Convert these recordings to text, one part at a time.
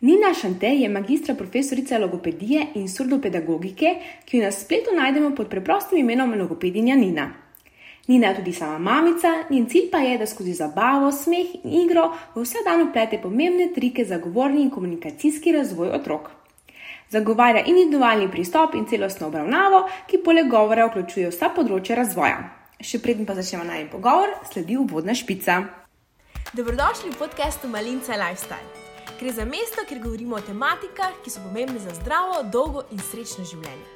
Nina Šante je magistra profesorica logopedije in surdopedagogike, ki jo na spletu najdemo pod preprostim imenom logopedinja Nina. Nina je tudi sama mamica, njen cilj pa je, da skozi zabavo, smeh in igro v vse dan uplete pomembne trike za govorni in komunikacijski razvoj otrok. Zagovarja individualni pristop in celostno obravnavo, ki poleg govora vključuje vsa področja razvoja. Še predtem pa začnemo najmen pogovor, sledi uvodna špica. Dobrodošli v podkastu Malince Lifestyle. Gre za mesto, kjer govorimo o tematikah, ki so pomembne za zdravo, dolgo in srečno življenje.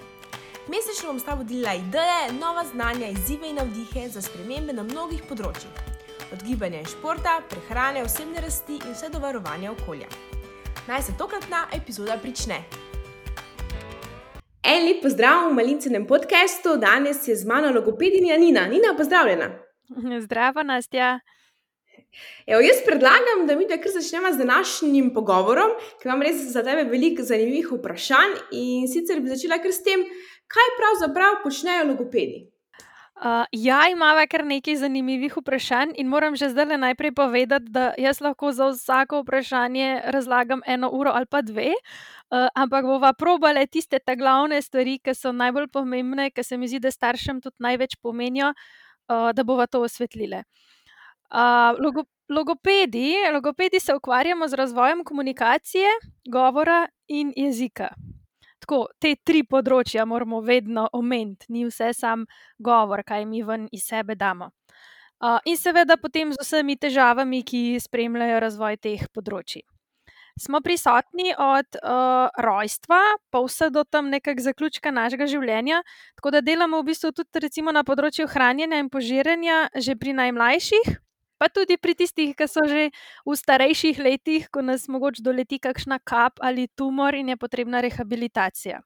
Mesečno bom s tabo delila ideje, nova znanja, izzive in navdihe za spremembe na mnogih področjih. Od gibanja in športa, prehrane, osebne rasti in vse do varovanja okolja. Naj se tokratna epizoda prične. En lep pozdrav v malincenem podkastu, danes je z mano logopedinja Nina. Nina, pozdravljena. Zdravo, Nastja. Evo, jaz predlagam, da mi da kar začnemo z današnjim pogovorom, ker imam res za tebe veliko zanimivih vprašanj. In sicer bi začela kar s tem, kaj pravzaprav počnejo logopedi. Uh, ja, imamo kar nekaj zanimivih vprašanj, in moram že zdaj najprej povedati, da jaz lahko za vsako vprašanje razlagam eno uro ali pa dve, uh, ampak bova probale tiste ta glavne stvari, ki so najbolj pomembne, ki se mi zdi, da staršem tudi največ pomenijo, uh, da bova to osvetlile. Uh, logo, logopedi, logopedi se ukvarjamo z razvojem komunikacije, govora in jezika. Tako, te tri področja moramo vedno omeniti, ni vse sam govor, kaj mi ven iz sebe damo. Uh, in seveda potem z vsemi težavami, ki spremljajo razvoj teh področji. Smo prisotni od uh, rojstva, pa vse do tam nekega zaključka našega življenja, tako da delamo v bistvu tudi recimo, na področju hranjenja in požiranja, že pri najmlajših, pa tudi pri tistih, ki so že v starejših letih, ko nas mogoče doleti kakšna kap ali tumor in je potrebna rehabilitacija.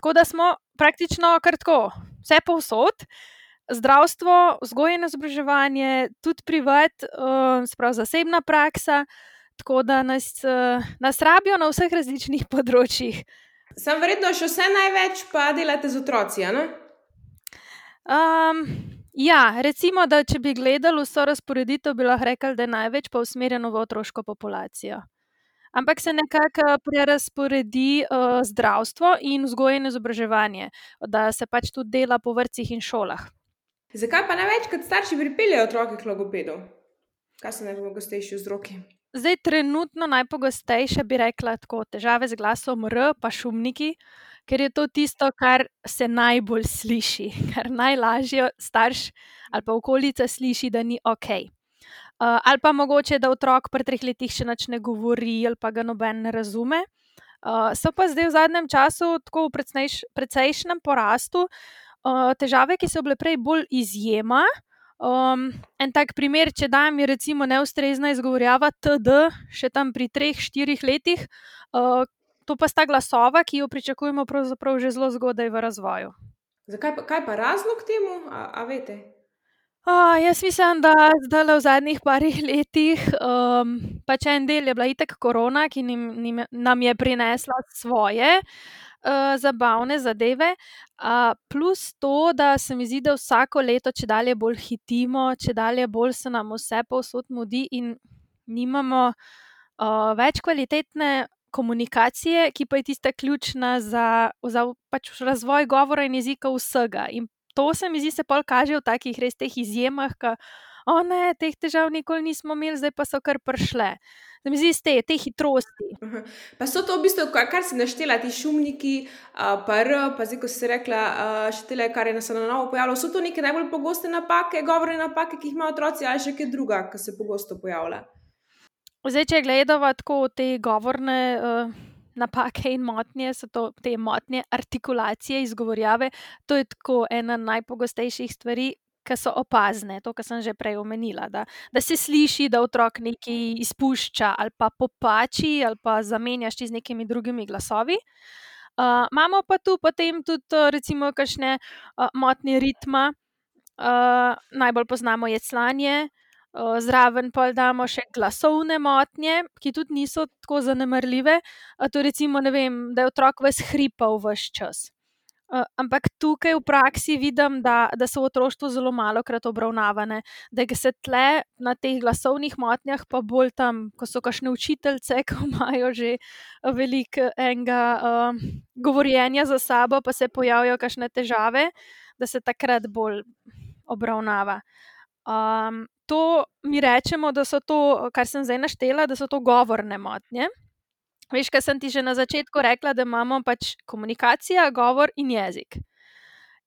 Tako da smo praktično kratko, vse povsod. Zdravstvo, vzgoje in izobraževanje, tudi privat, uh, zasebna praksa, tako da nas, uh, nas rabijo na vseh različnih področjih. Sam verjetno še vse največ pa delate z otroci, ali? Um, Ja, recimo, da če bi gledali vso razporeditev, bi lahko rekli, da je največ pa usmerjeno v otroško populacijo. Ampak se nekako prerasporedi uh, zdravstvo in vzgoje in izobraževanje, da se pač tudi dela po vrtcih in šolah. Zakaj pa največkrat starši pripeljejo otroke k logopedu? Kaj so najpogostejši vzroki? Zdaj, trenutno najpogostejše bi rekla tako težave z glasom R, pa šumniki ker je to tisto, kar se najbolj sliši, kar najlažje starš ali pa okolica sliši, da ni ok. Uh, ali pa mogoče, da otrok pri treh letih še ne govori, ali pa ga noben ne razume. Uh, so pa zdaj v zadnjem času tako v precejšnjem porastu uh, težave, ki so bile prej bolj izjema. Um, en tak primer, če da mi recimo neustrezna izgovorjava TD, še tam pri treh, štirih letih, uh, to pa sta glasova, ki jo pričakujemo že zelo zgodaj v razvoju. Zakaj pa, kaj pa razlog temu, a, a veste? A, jaz mislim, da zdaj v zadnjih parih letih, um, pač en del je bila itek korona, ki nim, nim, nam je prinesla svoje zabavne zadeve, uh, plus to, da se mi zdi, da vsako leto, če dalje bolj hitimo, če dalje bolj se nam vse povsod mudi in nimamo uh, več kvalitetne komunikacije, ki pa je tista ključna za, za pač razvoj govora in jezika vsega. In to se mi zdi, se pol kaže v takih res teh izjemah, ki, o ne, teh težav nikoli nismo imeli, zdaj pa so kar prišle. Da mi zdi, te, te hitrosti. Pa so to v bistvu, kar si naštela, ti šumniki, pa R, pa zdaj, ko si rekla, še tele, kar je nas na novo pojavilo. So to neke najbolj pogoste napake, govorne napake, ki jih imajo otroci, ali še kaj druga, ki se pogosto pojavlja? Zdaj, če gledamo tako te govorne uh, napake in motnje, so to te motnje artikulacije, izgovorjave. To je tako ena najpogostejših stvari, ki so opazne. To, kar sem že prej omenila. Da, da se sliši, da otrok nekaj izpušča ali pa popači ali pa zamenjaš z nekimi drugimi glasovi. Uh, imamo pa tu potem tudi, recimo, kakšne uh, motnje ritma, uh, najbolj poznamo je slanje, zraven pa damo še glasovne motnje, ki tudi niso tako zanemrljive. To recimo, vem, da je otrok vas hripal vse čas. Uh, ampak tukaj v praksi vidim, da, da so v otroštvu zelo malo krat obravnavane, da se tle na teh glasovnih motnjah, pa bolj tam, ko so kašne učiteljice, ki imajo že veliko enega uh, govorjenja za sabo, pa se pojavijo kašne težave, da se takrat bolj obravnava. Um, to mi rečemo, da so to, kar sem zdaj naštela, da so to govorne motnje. Veš, kaj sem ti že na začetku rekla, da imamo pač komunikacija, govor in jezik.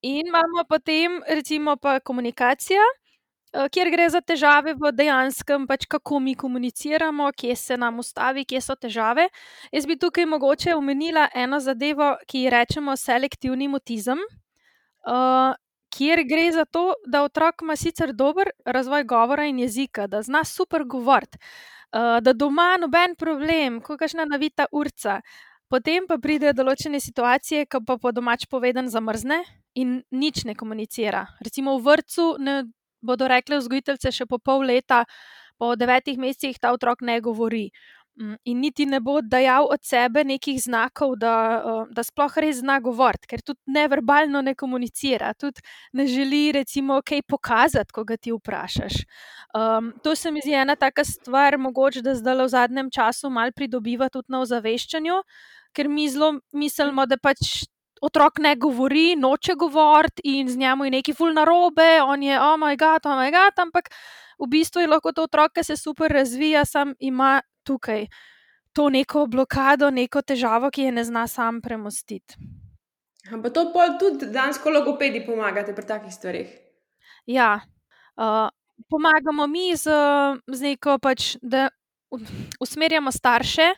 In imamo potem, recimo, pa komunikacija, eh, kjer gre za težave v dejanskem, pač kako mi komuniciramo, kje se nam ustavi, kje so težave. Jaz bi tukaj mogoče omenila eno zadevo, ki ji rečemo selektivni motizem, uh, kjer gre za to, da otrok ima sicer dober razvoj govora in jezika, da zna super govoriti da doma noben problem, ko kažna navita urca. Potem pa pridejo določene situacije, ko pa po domač povedan zamrzne in nič ne komunicira. Recimo v vrtu bodo rekli vzgojiteljce še po pol leta, po devetih mesecih ta otrok ne govori. Mm, in niti ne bo dajal od sebe nekih znakov, da, da sploh res zna govoriti, ker tudi neverbalno ne komunicira, tudi ne želi, recimo, kaj pokazati, ko ga ti vprašaš. Um, to se mi zdi ena taka stvar, mogoče da zdaj v zadnjem času mal pridobiva tudi na ozaveščanju, ker mi zelo mislimo, da pač. Otrok ne govori, noče govoriti, in z njim je nekaj ful narobe, on je, oh moj bog, oh moj bog, ampak v bistvu je lahko to otrok, ki se super razvija, sam ima tukaj to neko blokado, neko težavo, ki je ne zna sam premostiti. Ampak to pa tudi danes, ko logopedi pomagate pri takih stvarih. Ja, uh, pomagamo mi z, z neko pač, da usmerjamo starše,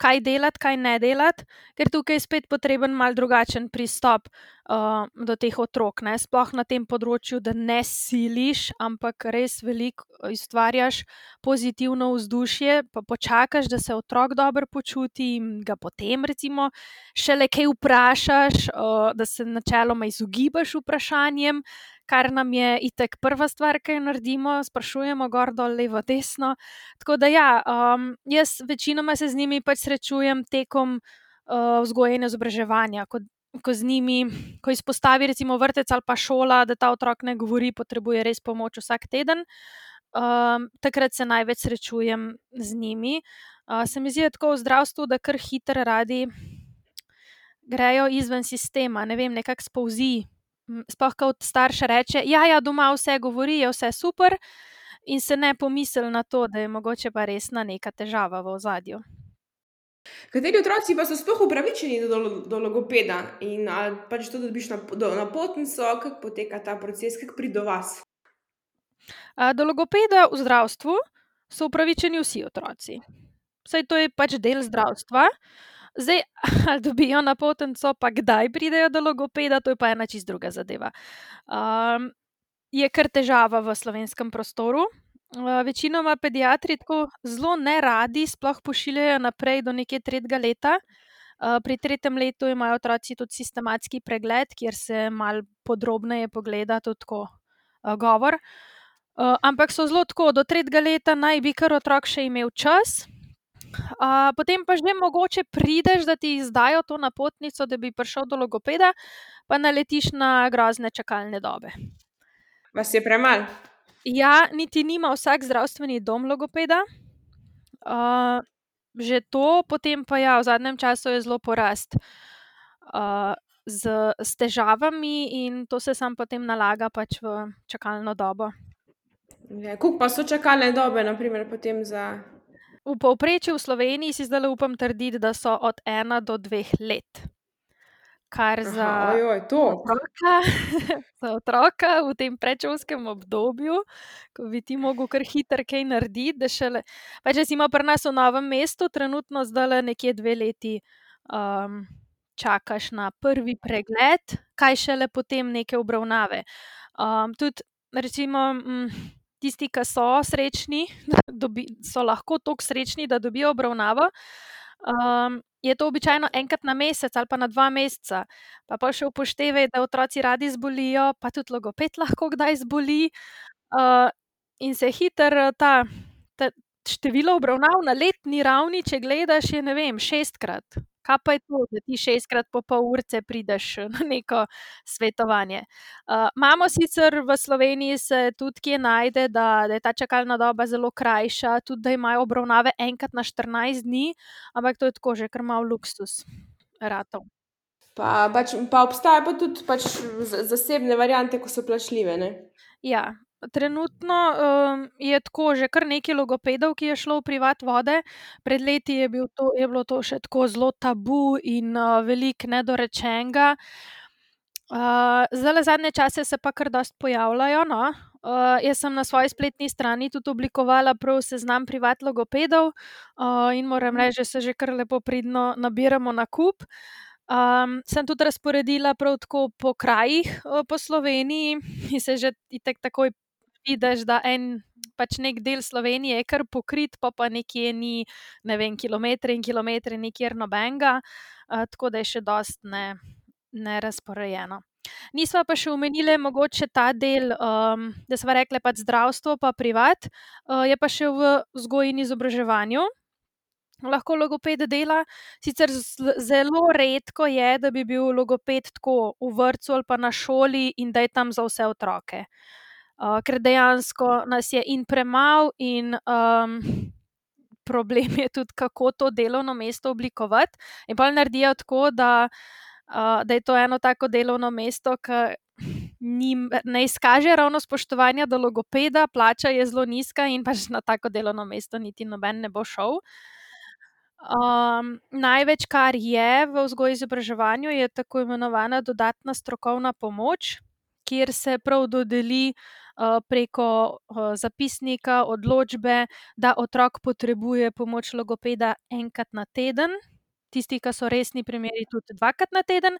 kaj delati, kaj ne delati, ker tukaj je spet potreben mal drugačen pristop uh, do teh otrok. Ne? Sploh na tem področju, da ne siliš, ampak res veliko ustvarjaš pozitivno vzdušje, pa počakaš, da se otrok dobro počuti in ga potem, recimo, šele kaj vprašaš, uh, da se načeloma izogibaš vprašanjem kar nam je itek prva stvar, ki jo naredimo, sprašujemo gor, dol, levo, desno. Tako da ja, um, jaz večinoma se z njimi pač srečujem tekom uh, vzgoje in izobraževanja. Ko, ko z njimi, ko izpostavi recimo vrtec ali pa šola, da ta otrok ne govori, potrebuje res pomoč vsak teden. Um, takrat se največ srečujem z njimi. Uh, se mi zdi tako v zdravstvu, da kar hitro radi grejo izven sistema, ne vem, nekako spouzi sploh kot starš reče, ja, ja, doma vse govori, je vse super, in se ne pomisli na to, da je mogoče pa resna neka težava v ozadju. Kateri otroci pa so sploh upravičeni do, do logopeda in ali pač to dobiš na, do, na potnico, kako poteka ta proces, kako pride do vas? Do logopeda v zdravstvu so upravičeni vsi otroci. Vse to je pač del zdravstva. Zdaj, ali dobijo napotnico, pa kdaj pridejo do logopeda, to je pa ena čist druga zadeva. Um, je kar težava v slovenskem prostoru. Uh, večinoma pediatri tako zelo ne radi, sploh pošiljajo naprej do nekje tretjega leta. Uh, pri tretjem letu imajo otroci tudi sistematski pregled, kjer se mal podrobneje pogleda tudi tako, uh, govor. Uh, ampak so zelo tako, do tretjega leta naj bi kar otrok še imel čas, Uh, potem pa že mogoče prideš, da ti izdajo to napotnico, da bi prišel do logopeda, pa naletiš na grozne čakalne dobe. Vas je premalo? Ja, niti nima vsak zdravstveni dom logopeda. Uh, že to, potem pa ja, v zadnjem času je zelo porast uh, z, z težavami, in to se sam potem nalaga pač v čakalno dobo. Ja, Kako pa so čakalne dobe, naprimer, potem za v povprečju v Sloveniji si zdaj upam trditi, da so od ena do dveh let. Kar za, ojoj, otroka, za otroka v tem predšolskem obdobju, ko bi ti mogel kar hitro kaj narediti. Šele, pa če si ima pri nas v novem mestu, trenutno zdaj le nekje dve leti um, čakaš na prvi pregled, kaj šele potem neke obravnave. Um, tudi, recimo. Mm, tisti, ki so srečni, dobi, so lahko tako srečni, da dobijo obravnavo. Um, je to običajno enkrat na mesec ali pa na dva meseca. Pa pa še upoštevaj, da otroci radi zbolijo, pa tudi logoped lahko kdaj zboli. Uh, in se hitro ta, ta število obravnav na letni ravni, če gledaš, je ne vem, šestkrat. Kaj pa je to, da ti šestkrat po pol ure prideš na neko svetovanje? Uh, imamo sicer v Sloveniji se tudi kje najde, da, da je ta čakalna doba zelo krajša, tudi da imajo obravnave enkrat na 14 dni, ampak to je tako že kar mal luksus. Ratov. Pa, pač, pa obstaja pa tudi pač zasebne variante, ko so plačljive. Ne? Ja, trenutno um, je tako že kar nekaj logopedov, ki je šlo v privat vode. Pred leti je, bil to, je bilo to še tako zelo tabu in uh, veliko nedorečenega. Uh, zdaj, zadnje čase se pa kar dost pojavljajo. No? Uh, jaz sem na svoji spletni strani tudi oblikovala prav seznam privat logopedov uh, in moram reči, da se že kar lepo pridno nabiramo na kup. Um, sem tudi razporedila prav tako po krajih po Sloveniji in se že takoj vidiš, da en pač nek del Slovenije je kar pokrit, pa pa nekje ni, ne vem, kilometre in kilometre, nikjer nobenega, uh, tako da je še dost ne, nerazporejeno. Nismo pa še omenili mogoče ta del, um, da smo rekli pač zdravstvo, pa privat, uh, je pa še v vzgoji in izobraževanju. Lahko logoped dela, sicer zelo redko je, da bi bil logoped tako v vrtu ali pa na šoli in da je tam za vse otroke. Uh, uh, ker dejansko nas je in premalo, in um, problem je tudi, kako to delovno mesto oblikovati. In pa naredijo tako, da, uh, da je to eno tako delovno mesto, ki. Nim, ne izkaže ravno spoštovanja do logopeda, plača je zelo nizka, in pač na tako delovno mesto niti noben ne bo šel. Um, največ, kar je v vzgoju in izobraževanju, je tako imenovana dodatna strokovna pomoč, kjer se prav dodeli uh, preko eh, zapisnika, odločbe, da otrok potrebuje pomoč logopeda enkrat na teden. Tisti, ki so resni primeri, tudi dvakrat na teden.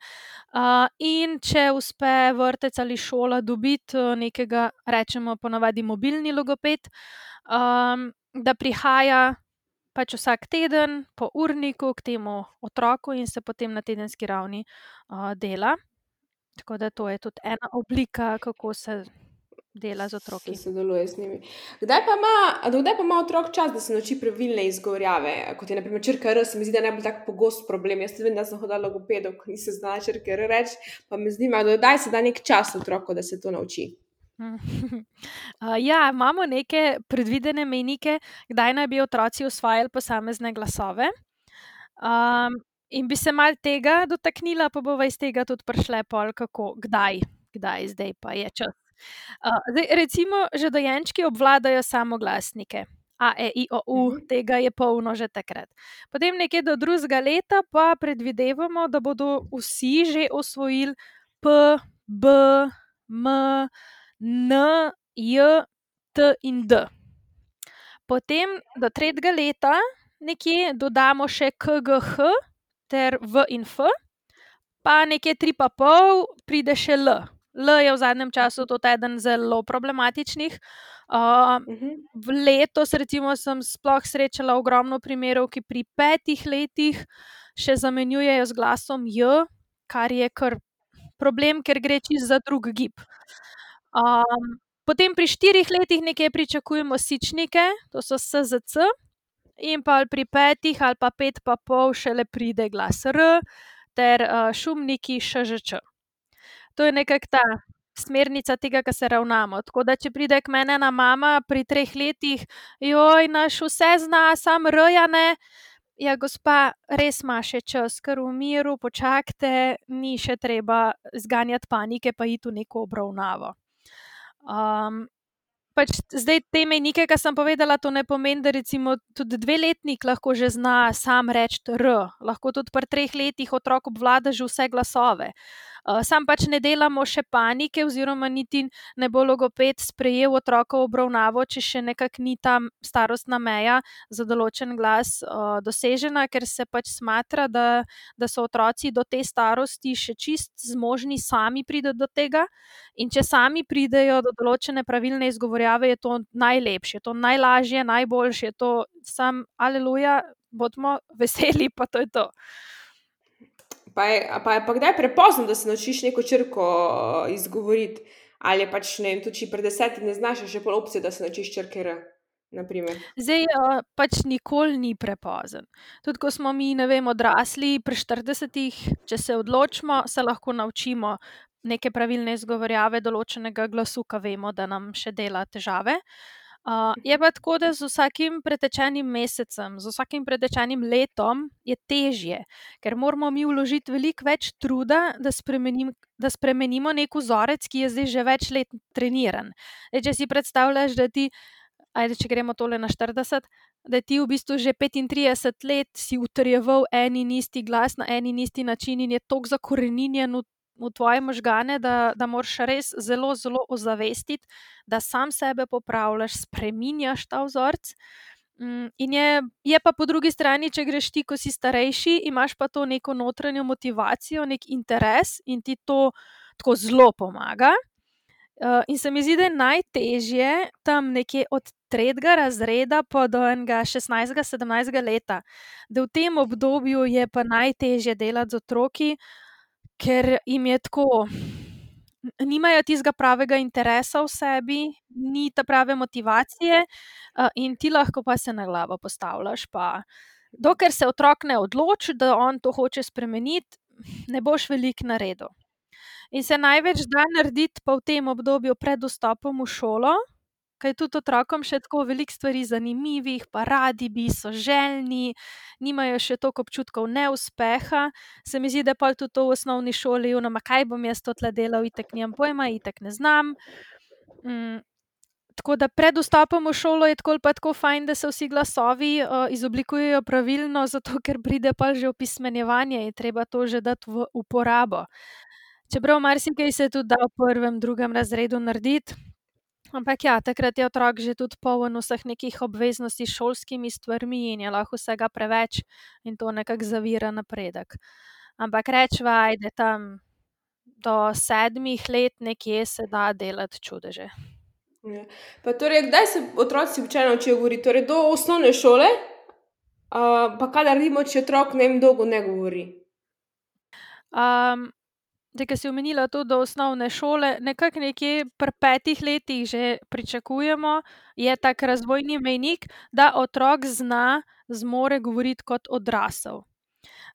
Uh, in če uspe vrtec ali šola dobiti nekega, rečemo, ponavadi mobilni logoped, um, da prihaja pač vsak teden po urniku k temu otroku in se potem na tedenski ravni uh, dela. Tako da to je tudi ena oblika, kako se dela z otroki. Se sodeluje z njimi. Kdaj pa, ima, kdaj pa ima otrok čas, da se nauči pravilne izgovorjave, kot je naprimer črka R, se mi zdi, da je najbolj tak pogost problem. Jaz vem, da sem hodila logopedo, ko nisem znala črke R reči, pa me zanima, kdaj se da nek čas otroku, da se to nauči. Ja, imamo neke predvidene menike, kdaj naj bi otroci usvajali posamezne glasove. Um, in bi se mal tega dotaknila, pa bo iz tega tudi prišle pol, kako, kdaj, kdaj zdaj pa je čas. Uh, zdaj, recimo, že dojenčki obvladajo samo glasnike. A, E, I, O, U, mhm. tega je polno že takrat. Potem, nekje do drugega leta, pa predvidevamo, da bodo vsi že osvojili P, B, M, N, J, T in D. Potem, do tretjega leta, nekje dodamo še K, G, H, ter V in F, pa nekje tri, pa pol, pride še L. L je v zadnjem času tudi eden zelo problematičnih. Uh, v letos, recimo, sem sploh srečala ogromno primerov, ki pri petih letih še zamenjujejo z glasom J, kar je kar problem, ker gre čez za drug gib. Um, potem pri štirih letih nekaj pričakujemo sičnike, to so SZC, in pa pri petih ali pa pet pa pol šele pride glas R, ter uh, šumniki ŠŽČ to je nekako ta smernica tega, kar se ravnamo. Tako da, če pride k meni ena mama pri treh letih, joj, naš vse zna, sam rojane. Ja, gospa, res ima še čas, ker v miru počakajte, ni še treba zganjati panike, pa iti v neko obravnavo. Um, pač zdaj te mejnike, ki sem povedala, to ne pomeni, da recimo tudi dveletnik lahko že zna sam reči R, lahko tudi pri treh letih otrok obvlada že vse glasove. Uh, sam pač ne delamo še panike, oziroma niti ne bo logoped sprejel otroka v obravnavo, če še nekako ni ta starostna meja za določen glas uh, dosežena, ker se pač smatra, da, da so otroci do te starosti še čist zmožni sami priti do tega. In če sami pridejo do določene pravilne izgovorjave, je to najlepše, to najlažje, najboljše, to sam, aleluja, bodimo veseli, pa to je to. Pa je, pa je pa kdaj prepozno, da se naučiš neko črko izgovoriti, ali pač ne vem, tudi če pred desetimi ne znaš, še pol opcije, da se naučiš črke R. naprimer. Zdaj uh, pač nikoli ni prepozen. Tudi ko smo mi, ne vem, odrasli pri 40-ih, če se odločimo, se lahko naučimo neke pravilne izgovorjave določenega glasu, ki vemo, da nam še dela težave. Uh, je pa tako, da z vsakim pretečenim mesecem, z vsakim pretečenim letom je težje, ker moramo mi vložiti veliko več truda, da, spremenim, da spremenimo nek vzorec, ki je zdaj že več let treniran. E, če si predstavljaš, da ti, ajde, če gremo tole na 40, da ti v bistvu že 35 let si utrjeval en in isti glas na en in isti način in je tok zakoreninjen v v tvoje možgane, da, da moraš res zelo, zelo ozavestiti, da sam sebe popravljaš, spreminjaš ta vzorec. Mm, in je, je pa po drugi strani, če greš ti, ko si starejši, imaš pa to neko notranjo motivacijo, nek interes in ti to tako zelo pomaga. Uh, in se mi zdi, da je najtežje tam nekje od tretjega razreda pa do enega 16-17 leta, da v tem obdobju je pa najtežje delati z otroki, uh, ker jim je tako, nimajo tistega pravega interesa v sebi, ni ta prave motivacije, in ti lahko pa se na glavo postavljaš. Pa, dokler se otrok ne odloči, da on to hoče spremeniti, ne boš veliko naredil. In se največ da narediti pa v tem obdobju pred vstopom v šolo, ker je tudi otrokom še tako veliko stvari zanimivih, pa radi bi, so željni, nimajo še toliko občutkov neuspeha. Se mi zdi, da pa tudi to v osnovni šoli, no, kaj bom jaz to tle delal, itek nimam pojma, itek ne znam. Mm. Tako da pred vstopom v šolo je tako pa tako fajn, da se vsi glasovi uh, izoblikujejo pravilno, zato ker pride pa že opismenjevanje in treba to že dati v uporabo. Čeprav marsikaj se tudi da v prvem, drugem razredu narediti, Ampak ja, takrat je otrok že tudi poln vseh nekih obveznosti s šolskimi stvarmi in je lahko vsega preveč in to nekako zavira napredek. Ampak rečva, da tam do sedmih let nekje se da delati čudeže. Ja. Pa torej, kdaj se otroci učejo, če govori? Torej, do osnovne šole, uh, pa kaj naredimo, če otrok ne vem, dolgo ne govori? Um, Zdaj, ki si omenila to do osnovne šole, nekako nekje pri petih letih že pričakujemo, je tak razvojni mejnik, da otrok zna, zmore govoriti kot odrasel.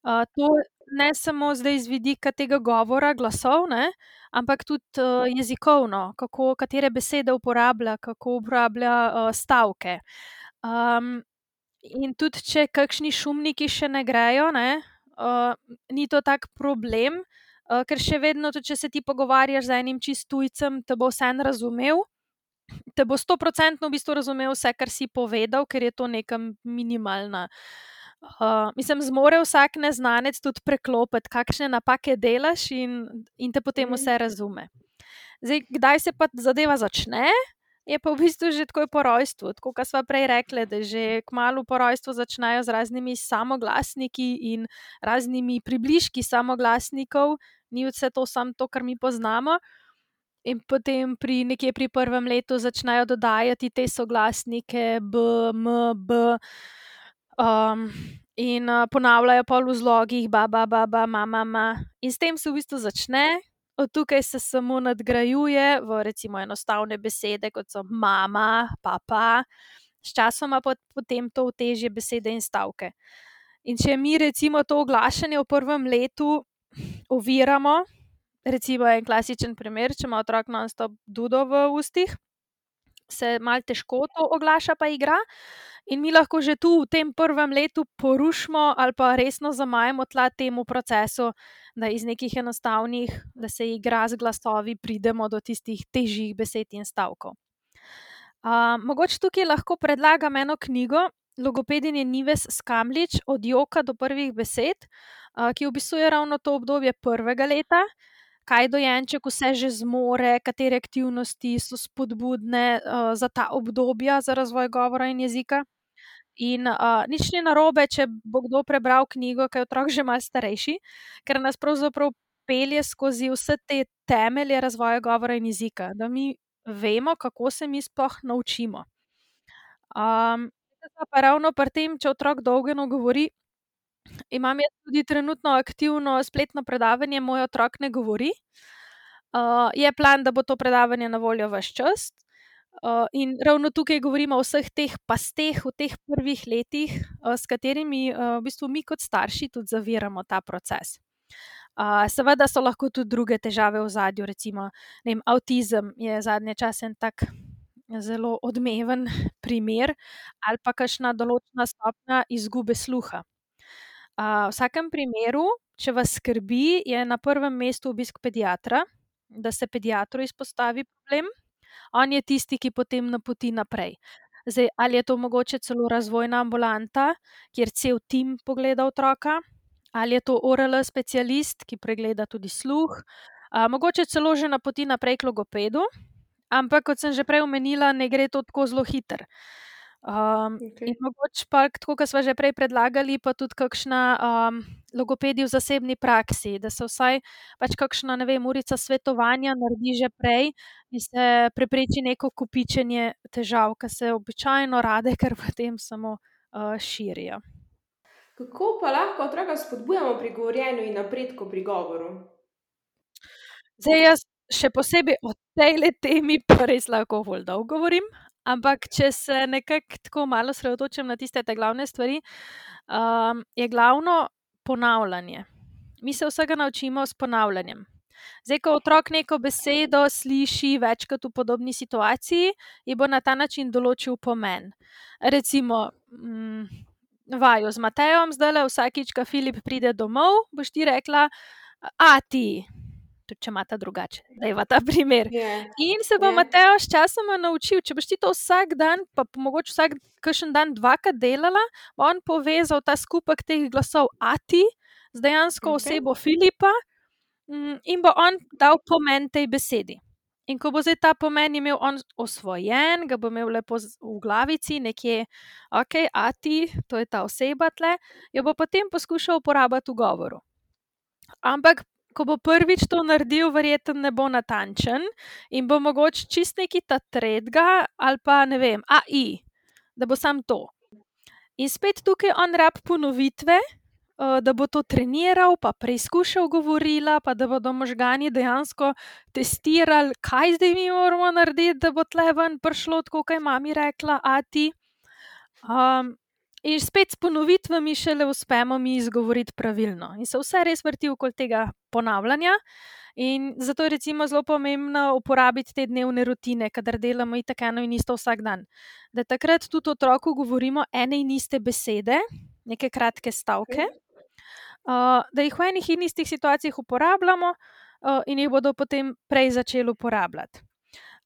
Uh, to ne samo zdaj z vidika tega govora, glasov, ne, ampak tudi uh, jezikovno, kako, katere besede uporablja, kako uporablja uh, stavke. Um, in tudi, če kakšni šumniki še ne grejo, ne, uh, ni to tak problem. Uh, ker še vedno, tudi, če se ti pogovarjaš z enim čistujcem, te bo vse razumel, te bo sto procentno v bistvu razumel vse, kar si povedal, ker je to neka minimalna. Uh, mislim, zmore vsak neznanec tudi preklopiti, kakšne napake delaš, in, in te potem vse razume. Zdaj, kdaj se pa zadeva začne, je pa v bistvu že takoj po rojstvu. Tako kot smo prej rekli, da že kmalo po rojstvu začnejo z raznimi samoglasniki in raznimi približki samoglasnikov, ni vse to samo to, kar mi poznamo. In potem pri nekje pri prvem letu začnejo dodajati te soglasnike, B, M, B. Um, in uh, ponavljajo pa v zlogih, baba, baba, mama, mama. In s tem se v bistvu začne, od tukaj se samo nadgrajuje v recimo enostavne besede, kot so mama, papa, sčasoma pa potem to v težje besede in stavke. In če mi recimo to oglašanje v prvem letu oviramo, recimo en klasičen primer, če ima otrok non-stop dudo v ustih, se malo težko to oglaša, pa igra. In mi lahko že tu v tem prvem letu porušimo ali pa resno zamajemo tla temu procesu, da iz nekih enostavnih, da se igra z glasovi, pridemo do tistih težjih besed in stavkov. Uh, mogoče tukaj lahko predlagam eno knjigo, Logopedinje Nives Skamlič, od joka do prvih besed, ki opisuje ravno to obdobje prvega leta, kaj dojenček vse že zmore, katere aktivnosti so spodbudne za ta obdobja, za razvoj govora in jezika. In uh, nič ni narobe, če bo kdo prebral knjigo, ki je otrok že malo starejši, ker nas pravzaprav pelje skozi vse te temelje razvoja govora in jezika, da mi vemo, kako se mi sploh naučimo. Um, pa ravno pri tem, če otrok dolgo govori. Imam jaz tudi trenutno aktivno spletno predavanje, moj otrok ne govori. Uh, je plan, da bo to predavanje na voljo vse čas. Uh, in ravno tukaj govorimo o vseh teh pasteh v teh prvih letih, uh, s katerimi uh, v bistvu mi kot starši tudi zaviramo ta proces. Uh, seveda so lahko tudi druge težave v zadju, recimo vem, avtizem je zadnje čase en tak zelo odmeven primer, ali pa kakšna določena stopnja izgube sluha. Uh, v vsakem primeru, če vas skrbi, je na prvem mestu obisk pediatra, da se pediatru izpostavi problem on je tisti, ki potem napoti naprej. Zdaj, ali je to mogoče celo razvojna ambulanta, kjer cel tim pogleda otroka, ali je to ORL specialist, ki pregleda tudi sluh, a, mogoče celo že napoti naprej k logopedu, ampak kot sem že prej omenila, ne gre to tako zelo hitro. Um, okay. Mogoče pa, tako kot smo že prej predlagali, pa tudi kakšna um, logopedija v zasebni praksi, da se vsaj pač kakšna, ne vem, urica svetovanja naredi že prej in se prepreči neko kupičenje težav, ki se običajno rade, ker potem samo uh, širijo. Kako pa lahko otroka spodbujamo pri govorjenju in napredku pri govoru? Zdaj, jaz še posebej o tej temi pa res lahko bolj dolgo govorim. Ampak, če se nekako tako malo sredotočim na tiste glavne stvari, um, je glavno ponavljanje. Mi se vsega naučimo s ponavljanjem. Zdaj, ko otrok neko besedo sliši večkrat v podobni situaciji, ji bo na ta način določil pomen. Recimo, mm, vajo z Matejem, zdaj le vsakič, ko Filip pride domov, boš ti rekla, a ti tudi če imata drugače, da je ta primer. Yeah. In se bo yeah. Mateo s časom naučil, če boš ti to vsak dan, pa mogoče vsak kakšen dan dvakrat delala, bo on povezal ta skupek teh glasov Ati z dejansko okay. osebo Filipa mm, in bo on dal pomen tej besedi. In ko bo zdaj ta pomen imel on osvojen, ga bo imel lepo v glavici, nekje, ok, a ti, to je ta oseba tle, jo bo potem poskušal uporabljati v govoru. Ampak ko bo prvič to naredil, verjetno ne bo natančen in bo mogoče čist neki ta tretga ali pa ne vem, AI, da bo sam to. In spet tukaj on rab ponovitve, eh, da bo to treniral, pa preizkušal govorila, pa da bodo možgani dejansko testirali, kaj zdaj mi moramo narediti, da bo tle ven prišlo, tako kot je mami rekla, a ti. Um, In spet s ponovitvami šele uspemo mi izgovoriti pravilno. In se vse res vrti okoli tega ponavljanja. In zato je recimo zelo pomembno uporabiti te dnevne rutine, kadar delamo in tako eno in isto vsak dan. Da takrat tudi otroku govorimo ene in iste besede, neke kratke stavke, uh, da jih v enih in istih situacijah uporabljamo uh, in jih bodo potem prej začeli uporabljati.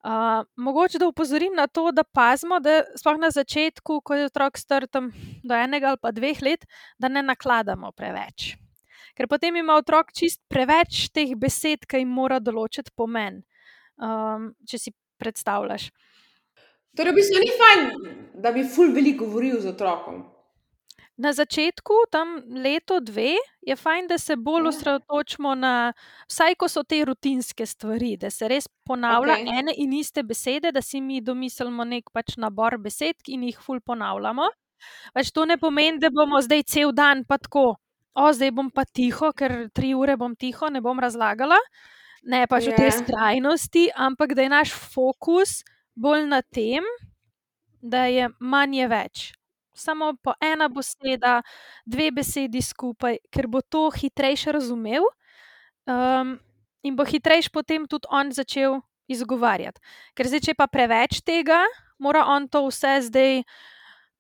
Uh, mogoče da upozorim na to, da pazimo, da sploh na začetku, ko je otrok star do enega ali pa dveh let, da ne nakladamo preveč. Ker potem ima otrok čist preveč teh besed, ki jim mora določiti pomen. Um, če si predstavljaš. Torej, v bistvu ni fajn, da bi ful veliko govoril z otrokom. Na začetku, tam leto, dve, je fajn, da se bolj ja. osredotočimo na vsaj, ko so te rutinske stvari, da se res ponavlja okay. ene in iste besede, da si mi domislimo nek pač nabor besed in jih ful ponavljamo. Pač to ne pomeni, da bomo zdaj cel dan pa tako, o, zdaj bom pa tiho, ker tri ure bom tiho, ne bom razlagala. Ne pač v tej ja. skrajnosti, ampak da je naš fokus bolj na tem, da je manje več samo po ena beseda, dve besedi skupaj, ker bo to hitrejše razumel um, in bo hitrejš potem tudi on začel izgovarjati. Ker zdaj, če pa preveč tega, mora on to vse zdaj.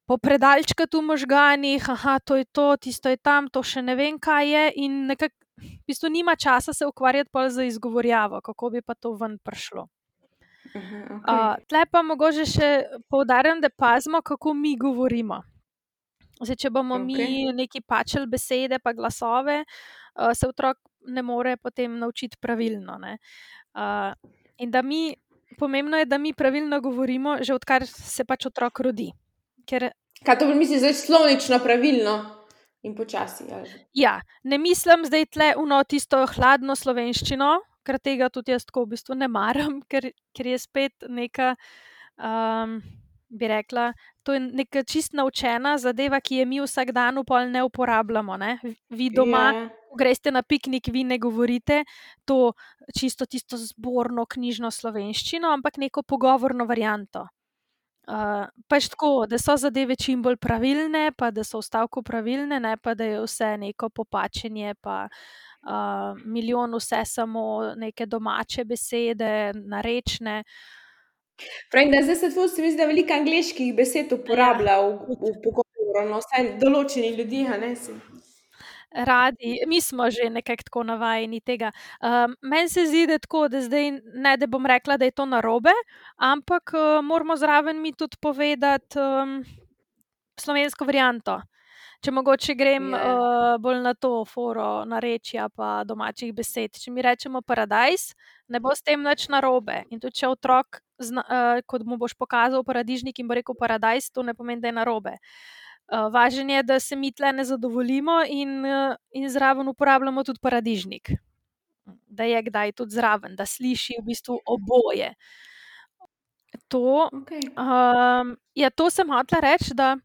Po predalčku v možganih, aha, to je to, tisto je tam, to še ne vem, kaj je, in nekako, v bistvu, nima časa se ukvarjati pa z izgovorjavo, kako bi pa to ven prišlo. Okay. Uh, Tle pa mogoče še poudarjam, da pazimo, kako mi govorimo. Zdaj, če bomo okay. mi neki pačeli besede, pa glasove, uh, se otrok ne more potem naučiti pravilno. Uh, in da mi, pomembno je, da mi pravilno govorimo, že odkar se pač otrok rodi. Ker, Kaj to misliš, da je slovnično pravilno? In počasi. Ali? Ja, ne mislim zdaj tle uno tisto hladno slovenščino, ker tega tudi jaz tako v bistvu ne maram, ker, ker je spet neka, um, bi rekla, to je neka čist naučena zadeva, ki je mi vsak dan upol ne uporabljamo. Ne? Vi doma, Ja. ko greste na piknik, vi ne govorite to čisto tisto zborno knjižno slovenščino, ampak neko pogovorno varianto. Uh, pač tako, da so zadeve čim bolj pravilne, pa da so v stavku pravilne, ne pa da je vse neko popačenje, pa uh, milijon vse samo neke domače besede, narečne. Pravim, da zdaj se tu se mi zdi, da veliko angliških besed uporablja v, v pogovoru, no, vsaj določeni ljudje, a ne si. Radi, mi smo že nekako tako navajeni tega. Um, meni se zdi, da tako, da zdaj ne da bom rekla, da je to narobe, ampak uh, moramo zraven mi tudi povedati um, slovensko varianto. Če mogoče grem Ja. uh, bolj na to foro narečja pa domačih besed. Če mi rečemo paradajz, ne bo s tem nič narobe. In tudi če otrok, zna, uh, kot mu boš pokazal paradižnik in bo rekel paradajz, to ne pomeni, da je narobe. Uh, važen je, da se mi tle ne zadovoljimo in, uh, in zraven uporabljamo tudi paradižnik. Da je kdaj tudi zraven, da sliši v bistvu oboje. To, Okay. um, ja, to sem hotela reči, da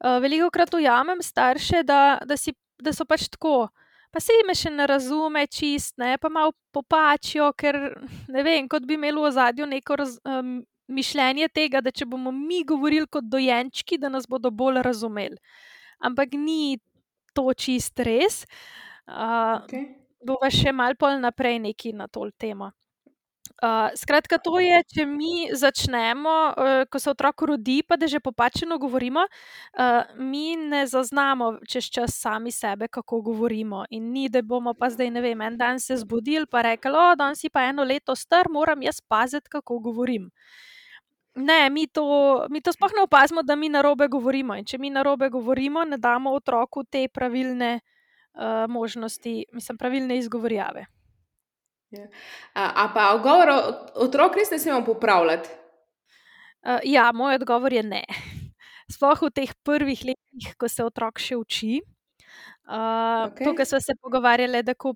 veliko krat ujamem starše, da, da, si, da so pač tako. Pa se jim še ne razume čist, ne, pa malo popačijo, ker ne vem, kot bi imeli v ozadju neko raz, um, mišljenje tega, da če bomo mi govorili kot dojenčki, da nas bodo bolj razumeli. Ampak ni to čist res. Uh, Okay. bova še malo pol naprej neki na to temo. Uh, skratka, to je, če mi začnemo, uh, ko se otrok rodi, pa da že popačeno govorimo, uh, mi ne zaznamo čez čas sami sebe, kako govorimo. In ni, da bomo pa zdaj, ne vem, en dan se zbudili in rekli: O, danes si pa eno leto star, moram jaz paziti, kako govorim. Ne, mi to, mi to sploh ne opazimo, da mi na robe govorimo. In če mi na robe govorimo, ne damo otroku te pravilne uh, možnosti, mislim, pravilne izgovorjave. A, a pa govor otrok res ne smemo popravljati. Uh, ja, moj odgovor je ne. Sploh v teh prvih letih, ko se otrok še uči. Uh, Okej. To, kar smo se pogovarjali, da ko,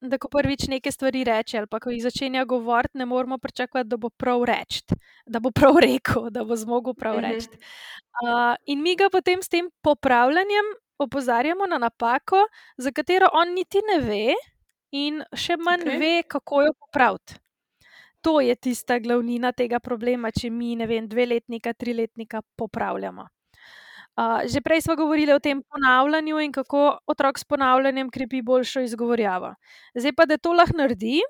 da ko prvič neke stvari reče, ali pa ko jih začenja govoriti, ne moramo pričakovati, da bo prav reči, da bo prav rekel, da bo zmogel prav Mhm. reči. Uh, in mi ga potem s tem popravljanjem opozarjamo na napako, za katero on niti ne ve, in še manj okay. ve, kako jo popraviti. To je tista glavnina tega problema, če mi, ne vem, dveletnika, triletnika popravljamo. Uh, že prej smo govorili o tem ponavljanju in kako otrok s ponavljanjem krepi boljšo izgovorjavo. Zdaj pa, da to lahko naredi,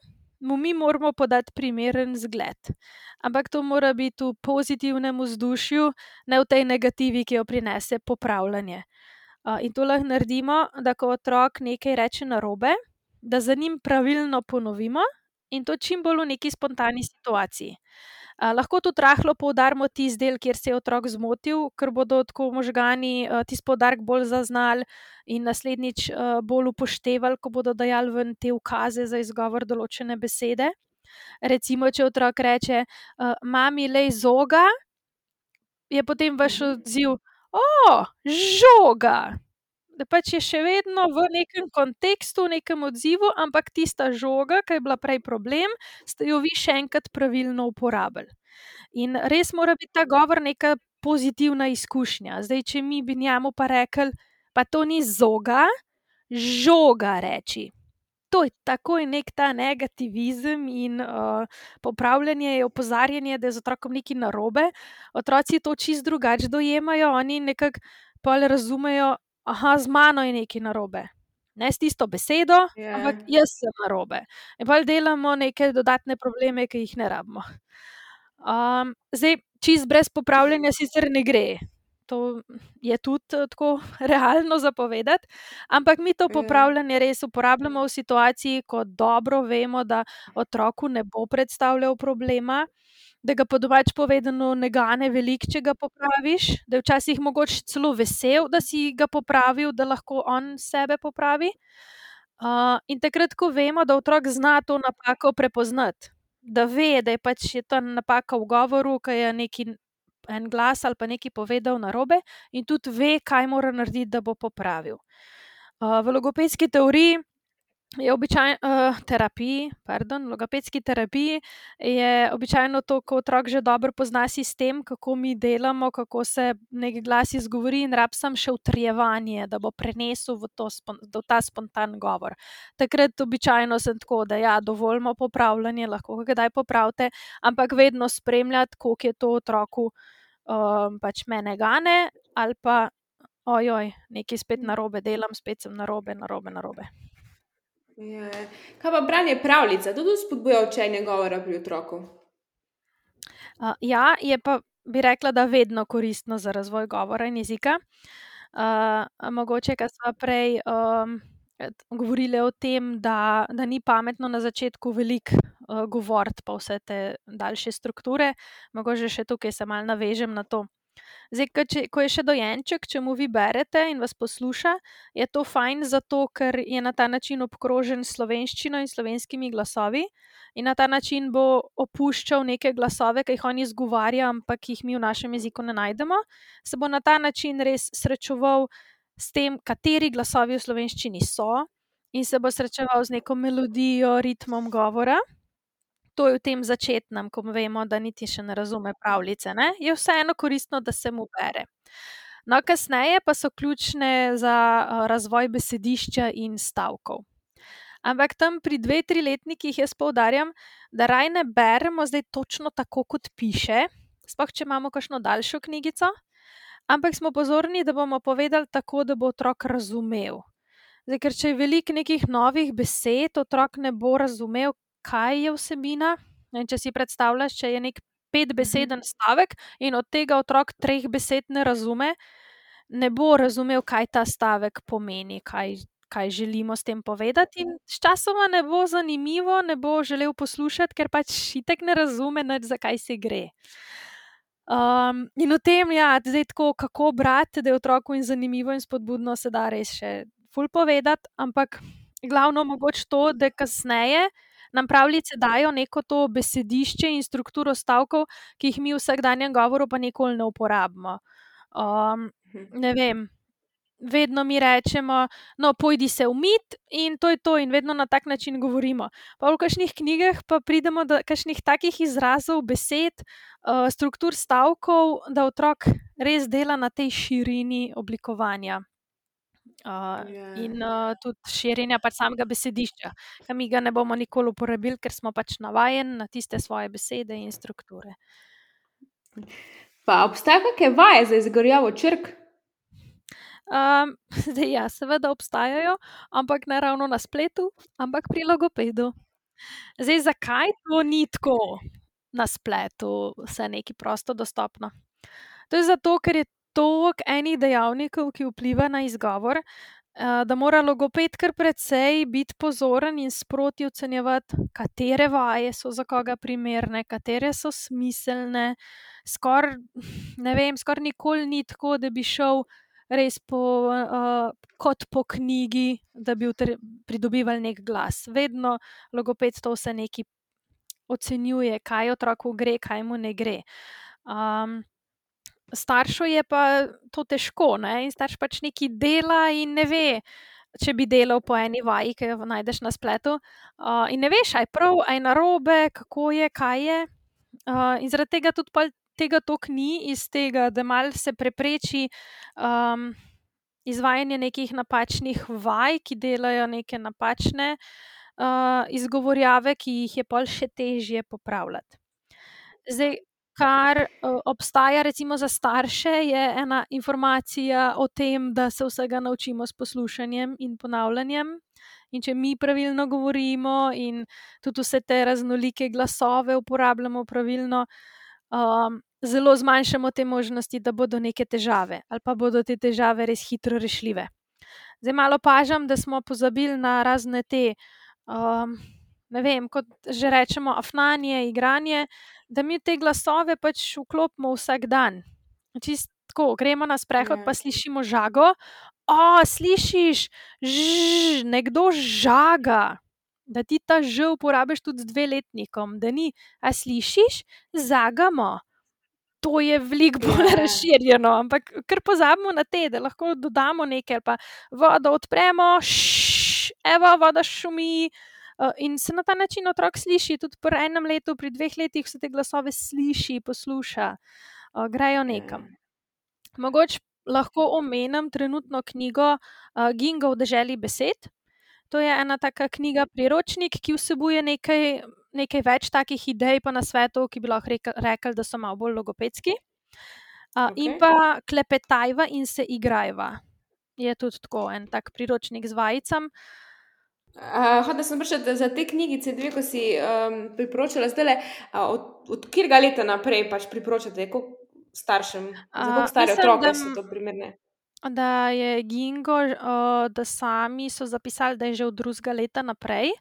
mu mi moramo podati primeren zgled. Ampak to mora biti v pozitivnem vzdušju, ne v tej negativi, ki jo prinese popravljanje. Uh, in to lahko naredimo, da ko otrok nekaj reče na robe, da za njim pravilno ponovimo in to čim bolj v neki spontani situaciji. Uh, lahko tudi rahlo poudarimo tisti del, kjer se je otrok zmotil, ker bodo tako možgani tisti poudarek bolj zaznali in naslednjič uh, bolj upoštevali, ko bodo dajali ven te ukaze za izgovor določene besede. Recimo, če otrok reče: uh, Mami, lej zoga, je potem vaš odziv: O, žoga. Da pač je še vedno v nekem kontekstu, v nekem odzivu, ampak tista žoga, ki je bila prej problem, ste jo vi še enkrat pravilno uporabili. In res mora biti ta govor neka pozitivna izkušnja. Zdaj, če mi bi njemu pa rekli, pa to ni zoga, žoga reči. To je takoj nek ta negativizem in uh, popravljanje, je opozarjanje, da je z otrokom nekaj narobe. Otroci to čist drugače dojemajo, oni nekako pol razumejo, aha, z mano je nekaj narobe. Ne s tisto besedo, Ja. ampak jaz sem narobe. In pa delamo neke dodatne probleme, ki jih ne rabimo. Um, zdaj, čist brez popravljanja sicer ne gre. To je tudi eh, tako realno zapovedati, ampak mi to Ja. popravljanje res uporabljamo v situaciji, ko dobro vemo, da otroku ne bo predstavljal problema, da ga po domač povedano ne gane veliko, če ga popraviš, da je včasih mogoče celo vesel, da si ga popravil, da lahko on sebe popravi. Uh, in takrat, ko vemo, da otrok zna to napako prepoznati, da ve, da je pač je ta napaka v govoru, ki je neki en glas ali pa nekaj povedal narobe, in tudi ve, kaj mora narediti, da bo popravil. Uh, v logopedski teoriji je običajno uh, terapiji, pardon, logopedski terapiji, je običajno to, ko otrok že dobro pozna sistem, kako mi delamo, kako se nek glas izgovori, in rab sem še utrjevanje, da bo prenesel v, to, v ta spontan govor. Takrat običajno sem tako, da ja, dovoljmo popravljanje, lahko ga kdaj popravite, ampak vedno spremljati, koliko je to otroku um, pač mene gane ali pa. Ojoj, nekaj spet na robe delam, spet na robe, na robe, na robe. Ja. Kaj pa branje pravljice, tudi spodbuja učenje govora pri otroku? Uh, ja, je pa bi rekla, da vedno koristno za razvoj govora in jezika. Uh, mogoče, kar smo prej um, govorili o tem, da, da ni pametno na začetku veliko uh, govoriti, pa vse te daljše strukture, mogoče še tukaj se mal navežem na to. Zdaj, če, ko je še dojenček, če mu vi berete in vas posluša, je to fajn, zato ker je na ta način obkrožen s slovenščino in slovenskimi glasovi in na ta način bo opuščal neke glasove, ki jih on izgovarja, ampak jih mi v našem jeziku ne najdemo. Se bo na ta način res srečeval s tem, kateri glasovi v slovenščini so, in se bo srečeval z neko melodijo, ritmom govora to je v tem začetnem, ko vemo, da niti še ne razume pravljice, ne? je vseeno koristno, da se mu bere. No, kasneje pa so ključne za razvoj besedišča in stavkov. Ampak tam pri dveh, tri letnikih jaz poudarjam, da raj ne beremo zdaj točno tako, kot piše, sploh če imamo kakšno daljšo knjigico, ampak smo pozorni, da bomo povedali tako, da bo otrok razumel. Zdaj, ker če je veliko nekih novih besed, otrok ne bo razumel, kaj je vsebina. In če si predstavljaš, če je nek petbeseden stavek in od tega otrok treh besed ne razume, ne bo razumel, kaj ta stavek pomeni, kaj, kaj želimo s tem povedati. In sčasoma ne bo zanimivo, ne bo želel poslušati, ker pač šitek ne razume, zakaj se gre. Um, in v tem, ja, zdaj tako, kako brati, da je otroku in zanimivo in spodbudno, se da res še ful povedati, ampak glavno mogoče to, da kasneje nam pravljice dajo neko to besedišče in strukturo stavkov, ki jih mi v vsakdanjem govoru pa nikoli ne uporabimo. Um, ne vem. Vedno mi rečemo, no, pojdi se umit, in to je to, in vedno na tak način govorimo. Pa v kakšnih knjigah pa pridemo do kakšnih takih izrazov, besed, uh, struktur stavkov, da otrok res dela na tej širini oblikovanja. Uh, yeah. In uh, tudi širjenja pač samega besedišča, ki mi ga ne bomo nikoli uporabili, ker smo pač navajeni na tiste svoje besede in strukture. Pa obstajajo kakšne vaje za izgorjavo črk? Um, zdaj, ja, seveda obstajajo, ampak ne ravno na spletu, ampak pri logopedu. Zdaj, zakaj to ni tako na spletu, vse neki prosto dostopno? To je zato, ker je toliko enih dejavnikov, ki vpliva na izgovor, eh, da mora logoped kar precej biti pozoren in sproti ocenjevati, katere vaje so za koga primerne, katere so smiselne. Skoraj skor nikoli ni tako, da bi šel res po, uh, kot po knjigi, da bi pridobival nek glas. Vedno logoped to vse neki ocenjuje, kaj otroku gre, kaj mu ne gre. Um, staršu je pa to težko, ne? in starš pač neki dela in ne ve. Če bi delal po eni vaji, ki jo najdeš na spletu, uh, in ne veš, aj prav, aj narobe, kako je, kaj je. Uh, in zaradi tega tudi tega tok ni, iz tega, da mal se prepreči um, izvajanje nekih napačnih vaj, ki delajo neke napačne uh, izgovorjave, ki jih je pol še težje popravljati. Zdaj, kar uh, obstaja, recimo za starše, je ena informacija o tem, da se vsega naučimo s poslušanjem in ponavljanjem. In če mi pravilno govorimo, in tudi vse te raznolike glasove uporabljamo pravilno, um, zelo zmanjšamo te možnosti, da bodo neke težave ali pa bodo te težave res hitro rešljive. Zdaj malo pažam, da smo pozabili na razne te. Um, Ne vem, kot že rečemo, afnanje, igranje, da mi te glasove pač vklopimo vsak dan. Tako, gremo na sprehod, ja. pa slišimo žago. O, slišiš, že nekdo žaga. Da ti ta že uporabiš tudi z dveletnikom, da ni, a slišiš, zagamo. To je veliko bolj yeah. Ja. razširjeno, ampak kar pozabimo na te, da lahko dodamo nekaj, pa vodo odpremo, šš, evo, voda šumi. Uh, in se na ta način otrok sliši, tudi po enem letu, pri dveh letih se te glasove sliši, posluša, uh, grejo nekam. Mogoče lahko omenim trenutno knjigo uh, Gingo v deželi besed. To je ena taka knjiga, priročnik, ki vsebuje nekaj, nekaj več takih idej, pa na svetu, ki bi lahko rekli, da so malo bolj logopedski. Uh, okay. In pa klepetajva in se igrajva. Je tudi tako en tak priročnik z vajicami. Uh, Hodaj sem prišel za te knjige, dve, ko si um, priporočila, zdaj le, uh, od, od katerega leta naprej pač priporočate, kot staršem, zelo stare otroke, so to primerne. Da je Gingo, uh, da sami so zapisali, da je že od drugega leta naprej.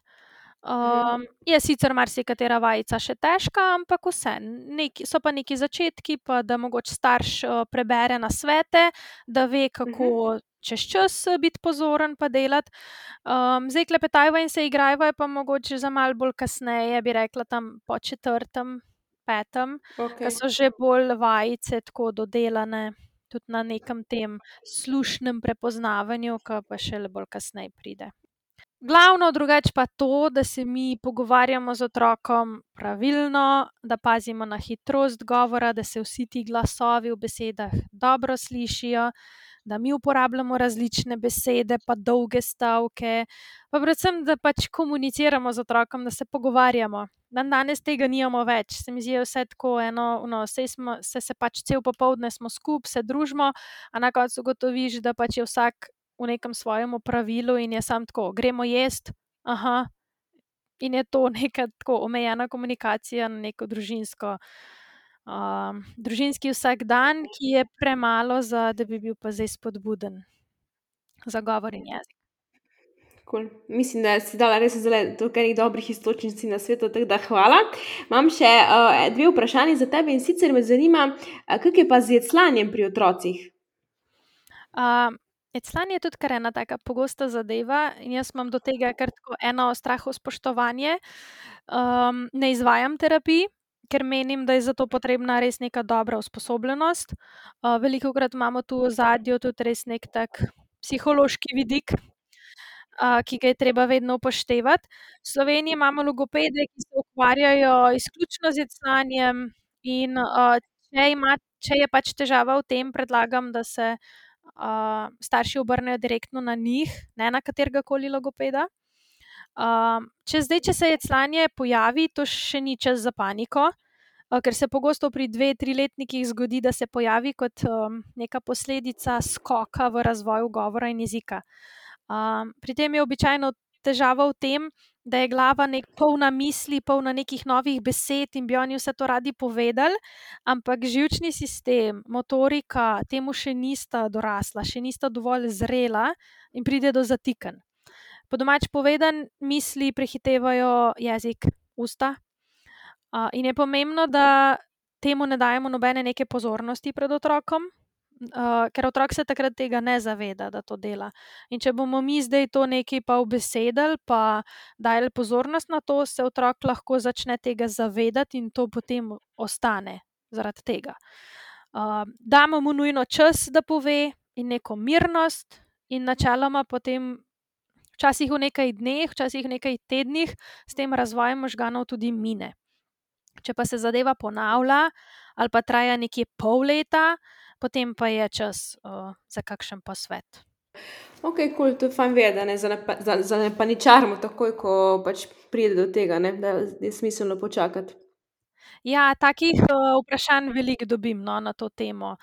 Um, je sicer marsikatera vajica še težka, ampak vse. Neki, so pa neki začetki, pa da mogoče starš uh, prebere na svete, da ve, kako uh -huh. čez čas biti pozoren, pa delati. Um, zdaj klepetajva in se igrajva, je pa mogoče za mal bolj kasneje, bi rekla tam po četrtem, petem, okay. ki so že bolj vajice, tako dodelane. Tudi na nekem tem slušnem prepoznavanju, ki pa še le bolj kasneje pride. Glavno drugače pa to, da se mi pogovarjamo z otrokom pravilno, da pazimo na hitrost govora, da se vsi ti glasovi v besedah dobro slišijo, da mi uporabljamo različne besede, pa dolge stavke, pa predvsem, da pač komuniciramo z otrokom, da se pogovarjamo. Dan danes tega nimamo več, se mi zdi vse tako eno, no, vse smo, se, se pač cel popoldne smo skupaj, se družimo, a na koncu ugotoviš, da pač je vsak v nekem svojem pravilu in je sam tako, gremo jesti. Aha. In je to neka tako omejena komunikacija na neko družinsko, uh, družinski vsakdan, ki je premalo, za, da bi bil pa zdaj spodbuden za govor in jezik. Cool. Mislim, da si dala res zelo nekaj dobrih istočnic na svetu, tako da hvala. Imam še uh, dve vprašanje za tebe in sicer me zanima, uh, kak je pa z jedlanjem pri otrocih? Uh, Eclan je tudi kar ena taka pogosta zadeva in jaz imam do tega kar tako eno straho spoštovanje. Um, ne izvajam terapij, ker menim, da je za to potrebna res neka dobra usposobljenost. Uh, Veliko krat imamo tu v zadju tudi res nek tak psihološki vidik, uh, ki ga je treba vedno upoštevati. V Sloveniji imamo logopede, ki se ukvarjajo izključno z eclanjem in uh, če, ima, če je pač težava v tem, predlagam, da se uh, starši obrnejo direktno na njih, ne na katerega koli logopeda. Uh, če zdaj, če se je clanje pojavi, to še ni čas za paniko, uh, ker se pogosto pri dveh, triletnikih zgodi, da se pojavi kot um, neka posledica skoka v razvoju govora in jezika. Uh, pri tem je običajno težava v tem, da je glava nek polna misli, polna nekih novih besed in bi oni vse to radi povedali, ampak žilčni sistem, motorika temu še nista dorasla, še nista dovolj zrela in pride do zatikanj. Po domač povedan, misli prehitevajo jezik, usta. Uh, in je pomembno, da temu ne dajemo nobene neke pozornosti pred otrokom, ker otrok se takrat tega ne zaveda, da to dela. In če bomo mi zdaj to nekaj pa obesedili, pa dajali pozornost na to, se otrok lahko začne tega zavedati in to potem ostane zaradi tega. Uh, damo mu nujno čas, da pove, in neko mirnost, in načeloma potem. Včasih v nekaj dneh, včasih v nekaj tednih, s tem razvojem možganov tudi mine. Če pa se zadeva ponavlja, ali pa traja nekje pol leta, potem pa je čas uh, za kakšen posvet. Ok, kul, cool, to je fajn vedeti, za, za, za ne paničarmo, takoj ko pač pride do tega, ne, da je smiselno počakati. Ja, takih uh, vprašanj veliko dobim no, na to temo.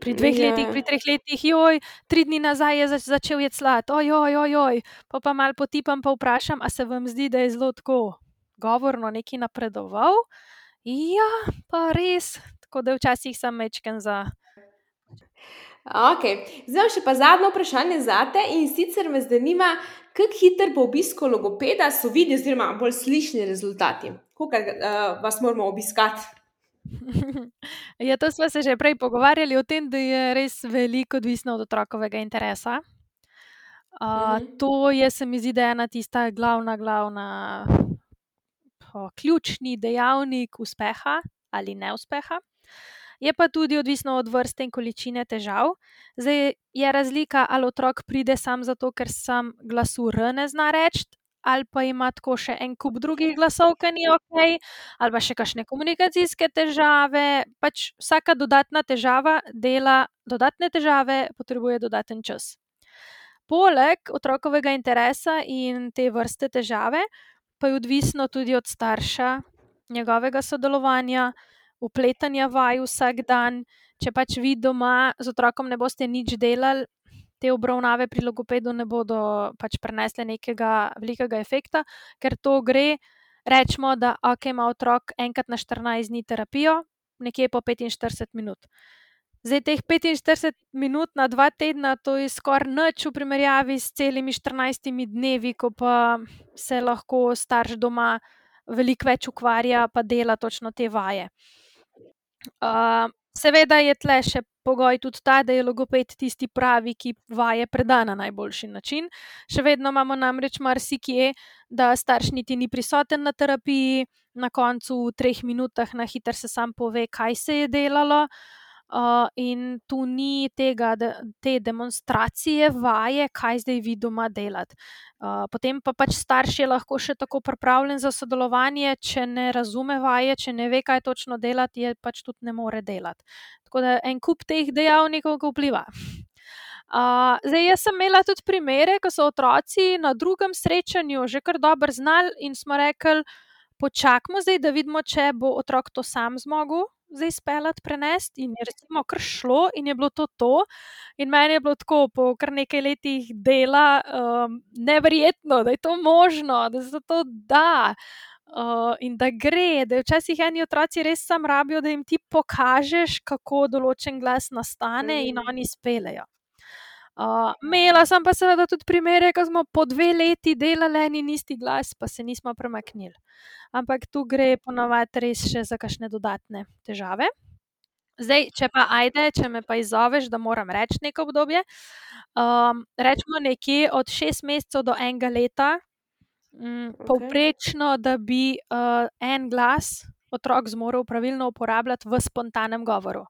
Pri dveh ja. letih, pri treh letih, joj, tri dni nazaj je zač začel jeti slad, ojoj, ojoj, pa pa mal potipam, pa vprašam, a se vam zdi, da je zelo tako govorno neki napredoval. Ja, pa res, tako da včasih sem mečken za Okay. Zdaj še pa zadnje vprašanje za te in sicer me zanima, kako hiter po obisku logopeda so vidni, oziroma bolj slišni rezultati. Kako uh, vas moramo obiskati? ja, to smo se že prej pogovarjali o tem, da je res veliko odvisno od otrokovega interesa. Uh. To je, se mi zdi, da ena tista glavna, glavna, ključni dejavnik uspeha ali neuspeha. Je pa tudi odvisno od vrste in količine težav. Zdaj je razlika, ali otrok pride sam zato, ker sam glasu R ne zna reči, ali pa ima tako še en kup drugih glasov, ki ni ok, ali pa še kakšne komunikacijske težave. Pač vsaka dodatna težava dela dodatne težave, potrebuje dodaten čas. Poleg otrokovega interesa in te vrste težave, pa je odvisno tudi od starša, njegovega sodelovanja, upletanja vaj vsak dan. Če pač vi doma z otrokom ne boste nič delali, te obravnave pri logopedu ne bodo pač prenesle nekega velikega efekta, ker to gre. Rečemo, da ok, ima otrok enkrat na 14 dni terapijo, nekje po 45 minut. Zdaj, teh 45 minut na dva tedna, to je skoraj nič v primerjavi s celimi 14 dnevi, ko pa se lahko starš doma veliko več ukvarja, pa dela točno te vaje. Uh, seveda je tle še pogoj tudi ta, da je logoped tisti pravi, ki vaje preda na najboljši način. Še vedno imamo namreč marsikje, da starš niti ni prisoten na terapiji, na koncu v treh minutah na hitro se sam pove, kaj se je delalo. Uh, in tu ni tega, de, te demonstracije, vaje, kaj zdaj vi doma delate. Uh, potem pa pač starš je lahko še tako pripravljen za sodelovanje, če ne razume vaje, če ne ve, kaj točno delati, je pač tudi ne more delati. Tako da en kup teh dejavnikov vpliva. Uh, zdaj, jaz sem imela tudi primere, ko so otroci na drugem srečanju že kar dobro znali in smo rekli, počakajmo zdaj, da vidimo, če bo otrok to sam zmogel zdaj speljati, prenesti. In je recimo kar šlo, in je bilo to to. In meni je bilo tako, po kar nekaj letih dela, um, neverjetno, da je to možno, da se to da. Uh, in da gre, da včasih eni otroci res sam rabijo, da jim ti pokažeš, kako določen glas nastane, in mm. oni spelejo. Uh, Mela sem pa seveda tudi primere, ko smo po dve leti delali en in isti glas, pa se nismo premaknili ampak tu gre ponovadi res še za kakšne dodatne težave. Zdaj, če pa ajde, če me pa izzoveš, da moram reči neko obdobje, um, rečemo nekje od šest mesecev do enega leta, um, okay. povprečno, da bi uh, en glas otrok zmoral pravilno uporabljati v spontanem govoru.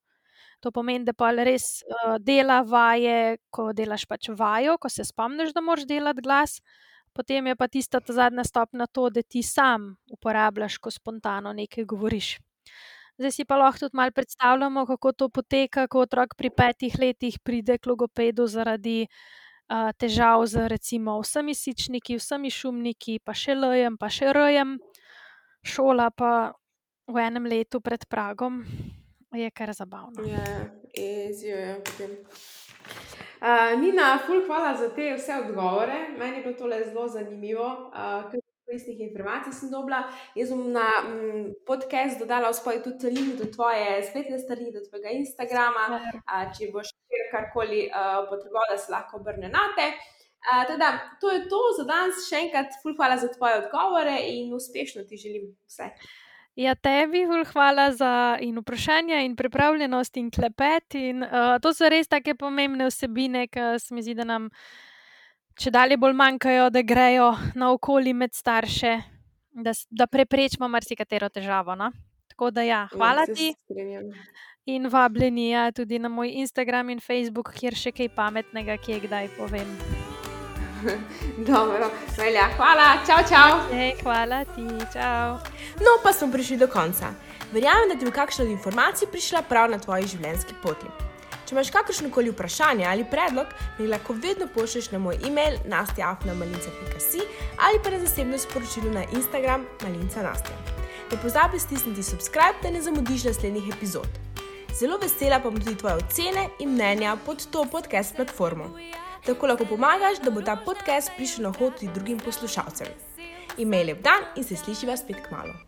To pomeni, da pa res uh, dela vaje, ko delaš pač vajo, ko se spomniš, da moraš delati glas, potem je pa tista zadnja stopnja to, da ti sam uporabljaš, ko spontano nekaj govoriš. Zdaj si pa lahko tudi malo predstavljamo, kako to poteka, ko otrok pri petih letih pride k logopedu zaradi uh, težav z recimo vsemi sičniki, vsemi šumniki, pa še lojem, pa še rojem, šola pa v enem letu pred pragom. Je kar zabavno. Ja, je, je, potem. Uh, Nina, ful, hvala za te vse odgovore. Meni je bilo to zelo zanimivo. Uh, Resnih informacij sem dobila. Jaz bom na m, podcast dodala v svoj tudi link do tvoje spletne strani, do tvojega Instagrama. A, če boš karkoli uh, potrebovala, se lahko obrne na te. Uh, teda, to je to za danes. Še enkrat, ful, hvala za tvoje odgovore in uspešno ti želim vse. Ja, tebi, hvala za in vprašanja, in pripravljenost, in klepet. In, uh, to so res tako pomembne vsebine, ki se mi zdi, da nam če dalje bolj manjkajo, da grejo na okolje med starše, da, da preprečimo marsikatero težavo. No? Tako da, ja, hvala ja, ti. In vabljeni ja, tudi na moj Instagram in Facebook, kjer še kaj pametnega, ki je kdaj povem. Dobro, velja, hvala, čau, čau. Ej, hvala ti, čau. No, pa smo prišli do konca. Verjamem, da ti bo kakšna od informacij prišla prav na tvoji življenjski poti. Če imaš kakršno koli vprašanje ali predlog, mi lahko vedno pošlješ na moj e-mail nastjafnamalinca.si ali pa na zasebno sporočilo na Instagram malinca nastja. Ne pozabi stisniti subscribe, da ne zamudiš naslednjih epizod. Zelo vesela pa bom tudi tvoje ocene in mnenja pod to podcast platformo. Tako lahko pomagaš, da bo ta podcast prišel na hod tudi drugim poslušalcem. Imej lep dan in se slišiva spet k malu.